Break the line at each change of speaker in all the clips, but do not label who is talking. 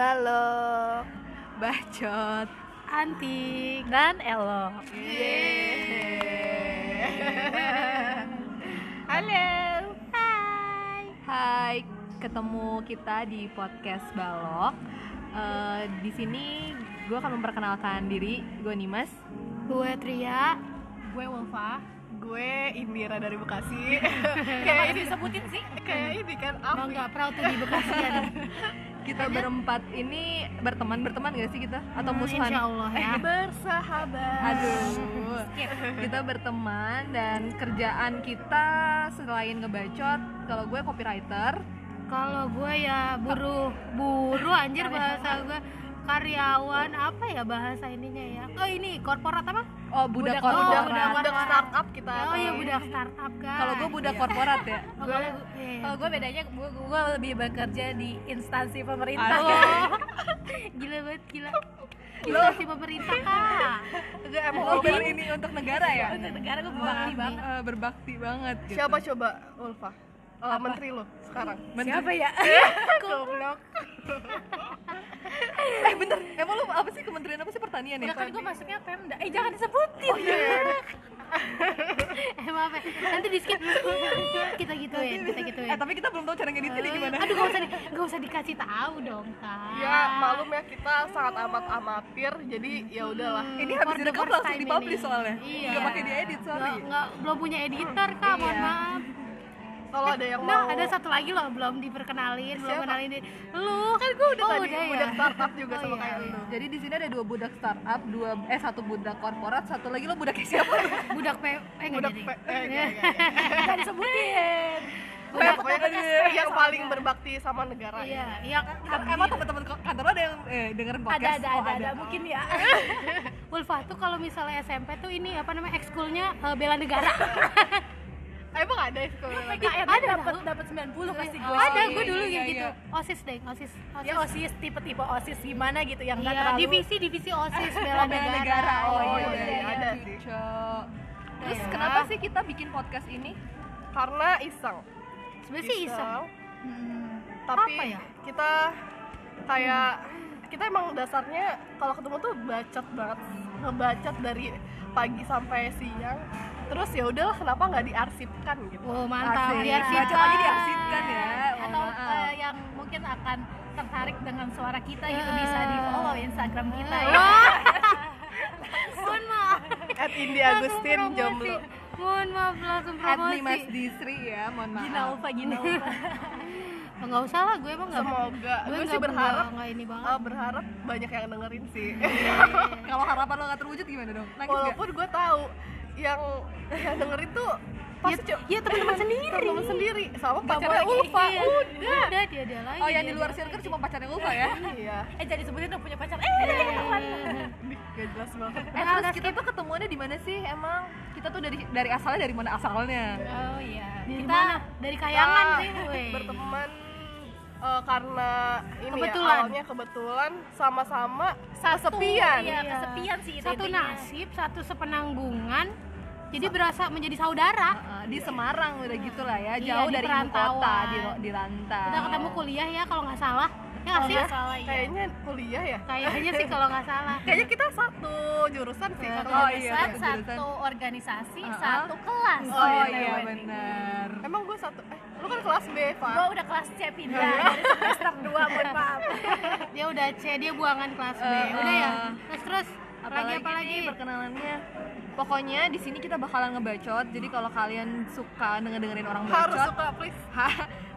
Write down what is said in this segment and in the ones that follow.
balok
bacot.
Antik.
Dan elok
halo.
Hai. Hai. Ketemu kita di podcast balok. Eh, di sini gue akan memperkenalkan diri. Gue Nimas.
Gue Tria.
Gue Wolfa.
Gue Indira dari Bekasi.
Kayak
kayak
ini. disebutin sih?
Kayak ini kan apa
bangga proud to di Bekasi ya
kita berempat ini berteman berteman gak sih kita? Atau musuhan?
Insya Allah ya
bersahabat.
Aduh, kita berteman dan kerjaan kita selain ngebacot, kalau gue copywriter,
kalau gue ya buruh. Buruh anjir. bahasa gue karyawan apa ya bahasa ininya ya oh ini korporat apa
oh budak,
Budak-
korporat.
oh, budak
budak startup kita
oh iya budak startup kan
Kalau gue budak korporat ya.
Oh, kalau gue iya.
Kalau gue bedanya gue, gue lebih bekerja di instansi pemerintah.
Oh, gila banget gila instansi pemerintah kak
Gue emang lo bilang ini untuk negara ya?
Untuk negara gue berbakti banget.
eh, berbakti banget. Gitu.
siapa coba Ulfa Eh, menteri lo sekarang
Siapa ya?
goblok
eh bentar, emang lo apa sih kementerian apa sih pertanian ya?
Kan gue masuknya Pemda. Eh jangan disebutin.
oh iya
eh maaf ya. Nanti di skip. kita gituin, kita gituin.
Eh tapi kita belum tahu cara ngeditnya gimana.
Aduh gak usah gak usah dikasih tahu dong kak.
ya malum ya kita sangat amat amatir jadi ya udahlah
Ini
For
habis direkam langsung dipublish
ini.
soalnya.
Iya.
Gak pakai diedit, sorry.
Nggak, belum punya editor kak, mohon
Iya.
maaf.
Kalau ada yang
Nah,
mau
ada satu lagi loh belum diperkenalin, belum
Siapa?
kenalin diri. Lu
kan gue udah
Oh,
tadi
udah ya?
budak startup juga
Oh,
sama
iya,
kayak
iya.
lu
Jadi di sini ada dua budak startup, dua eh satu budak korporat, satu lagi lo budaknya siapa?
budak P eh
budak pe- eh.
Nggak disebutin.
Pokoknya- pokoknya yang paling berbakti sama negara
Iya, iya.
Emang teman-teman kantor lo ada yang eh, dengerin podcast?
ada ada
Oh,
ada, ada mungkin ya Ulfa tuh kalau misalnya SMP tuh ini apa namanya ekskulnya eh, bela negara
emang ada itu
Iya, ada dapat
dapat 90 pasti gue.
ada
sih.
gue dulu
Iya,
kayak
iya.
gitu osis deh osis osis
Ya osis tipe-tipe osis gimana gitu yang nggak
iya
terlalu
divisi divisi osis
Oh,
bela negara,
negara. Oh,
Oh,
iya,
iya,
iya,
ada
iya.
sih.
Cocok. Terus
Iya.
kenapa sih kita bikin podcast ini?
karena iseng
sebenarnya sih iseng
tapi
Apa ya?
kita kayak kita emang dasarnya kalau ketemu tuh bacot banget ngebacot dari pagi sampai siang terus ya udahlah kenapa nggak diarsipkan gitu
oh mantap
Asik.
biar
Bacot aja diarsipkan ya. Mohon
atau
maaf.
eh, yang mungkin akan tertarik dengan suara kita gitu
Eh.
bisa di follow Instagram kita ya.
Wah. mohon maaf
at Indi Agustin jomblo
mohon maaf langsung
At
promosi
Mas Disri ya, mohon maaf.
Gina Ulfa, Gina Ulfa.
Oh, nggak usah lah gue emang nggak
semoga
gue
gue sih
nggak-
berharap
nggak- nggak ini banget
eh, berharap banyak yang dengerin sih
Kalau harapan lo gak terwujud gimana dong? Nangis gak?
walaupun gue tahu yang yang dengerin tuh pasti
ya, ya teman-teman sendiri.
teman sendiri. Sama
Pacarnya
Ulfa.
Iya,
udah.
Udah dia dia lagi.
Oh yang di luar circle cuma pacarnya Ulfa ya?
iya.
Eh jadi sebutin udah punya pacar. Eh
Iya.
udah jadi
gak jelas banget.
Eh terus kita tuh ketemuannya di mana sih? Emang? Kita tuh dari dari asalnya dari mana asalnya?
Oh iya. Kita
mana? dari kayangan
Kita
sih
berteman eh, karena ini
Kebetulan.
ya awalnya kebetulan sama-sama kesepian
Iya, kesepian sih itu
satu
intinya.
nasib satu sepenanggungan jadi berasa menjadi saudara
Heeh, di Semarang udah gitu lah ya,
Iya,
jauh dari ibu kota, di, di rantau.
udah ketemu kuliah ya kalau nggak salah ya nggak sih
nggak salah iya.
kayaknya kuliah ya
kayaknya sih kalau nggak salah
kayaknya kita satu jurusan sih
Satu
kalau
Oh, iya.
Satu,
jurusan.
organisasi,
Uh-uh.
satu kelas.
Oh,
iya,
iya benar.
emang gue satu eh lu kan kelas B Pak
Gua udah kelas C pindah dari semester 2 mohon maaf.
dia udah C dia buangan kelas B
Eh,
udah ya terus terus lagi apa lagi
nih perkenalannya? Pokoknya di sini kita bakalan ngebacot. Jadi kalau kalian suka denger dengerin orang
harus
bacot,
suka please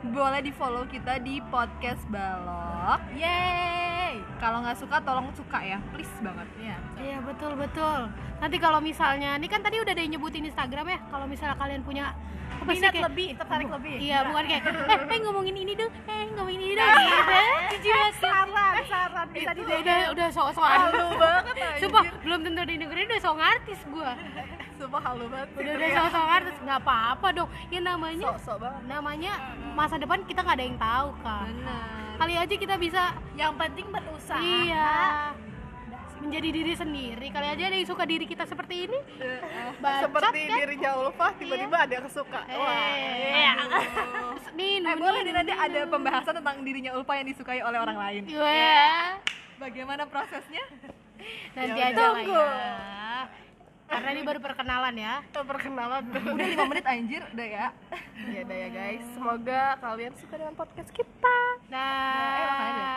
boleh di follow kita di podcast balok. Yeay! Kalau nggak suka tolong suka ya, please banget.
Iya.
iya betul betul nanti kalau misalnya ini kan tadi udah ada yang nyebutin Instagram ya kalau misalnya kalian punya apa sih
Minat
kayak-
lebih, tertarik lebih.
Iya, bukan kayak eh, eh ngomongin ini dong, eh ngomongin ini dong gitu. Jujur masih
Saran, saran bisa di
udah udah sok-sokan.
halu banget anjir
Sumpah, belum tentu didengerin udah sok artis gua.
Sumpah halu banget
Udah udah sok-sok artis nggak apa-apa dong. Ya namanya
sok-sok banget
namanya masa depan kita nggak ada yang tahu kan.
Benar.
Kali aja kita bisa
Yang penting berusaha.
iya. menjadi diri sendiri kali aja ada yang suka diri kita seperti ini bacot
seperti
kan
dirinya Ulfa tiba-tiba ada yang suka wah
eh, Ninu,
Eh boleh
Ninu,
nih nanti ada pembahasan tentang dirinya Ulfa yang disukai oleh orang lain.
Iya.
Bagaimana prosesnya?
nanti
Ya
aja lah
tunggu.
ya karena ini baru perkenalan ya.
Perkenalan.
Udah 5 menit anjir, udah ya.
ya udah ya guys. Semoga kalian suka dengan podcast kita.
Nah.
Eh, makanya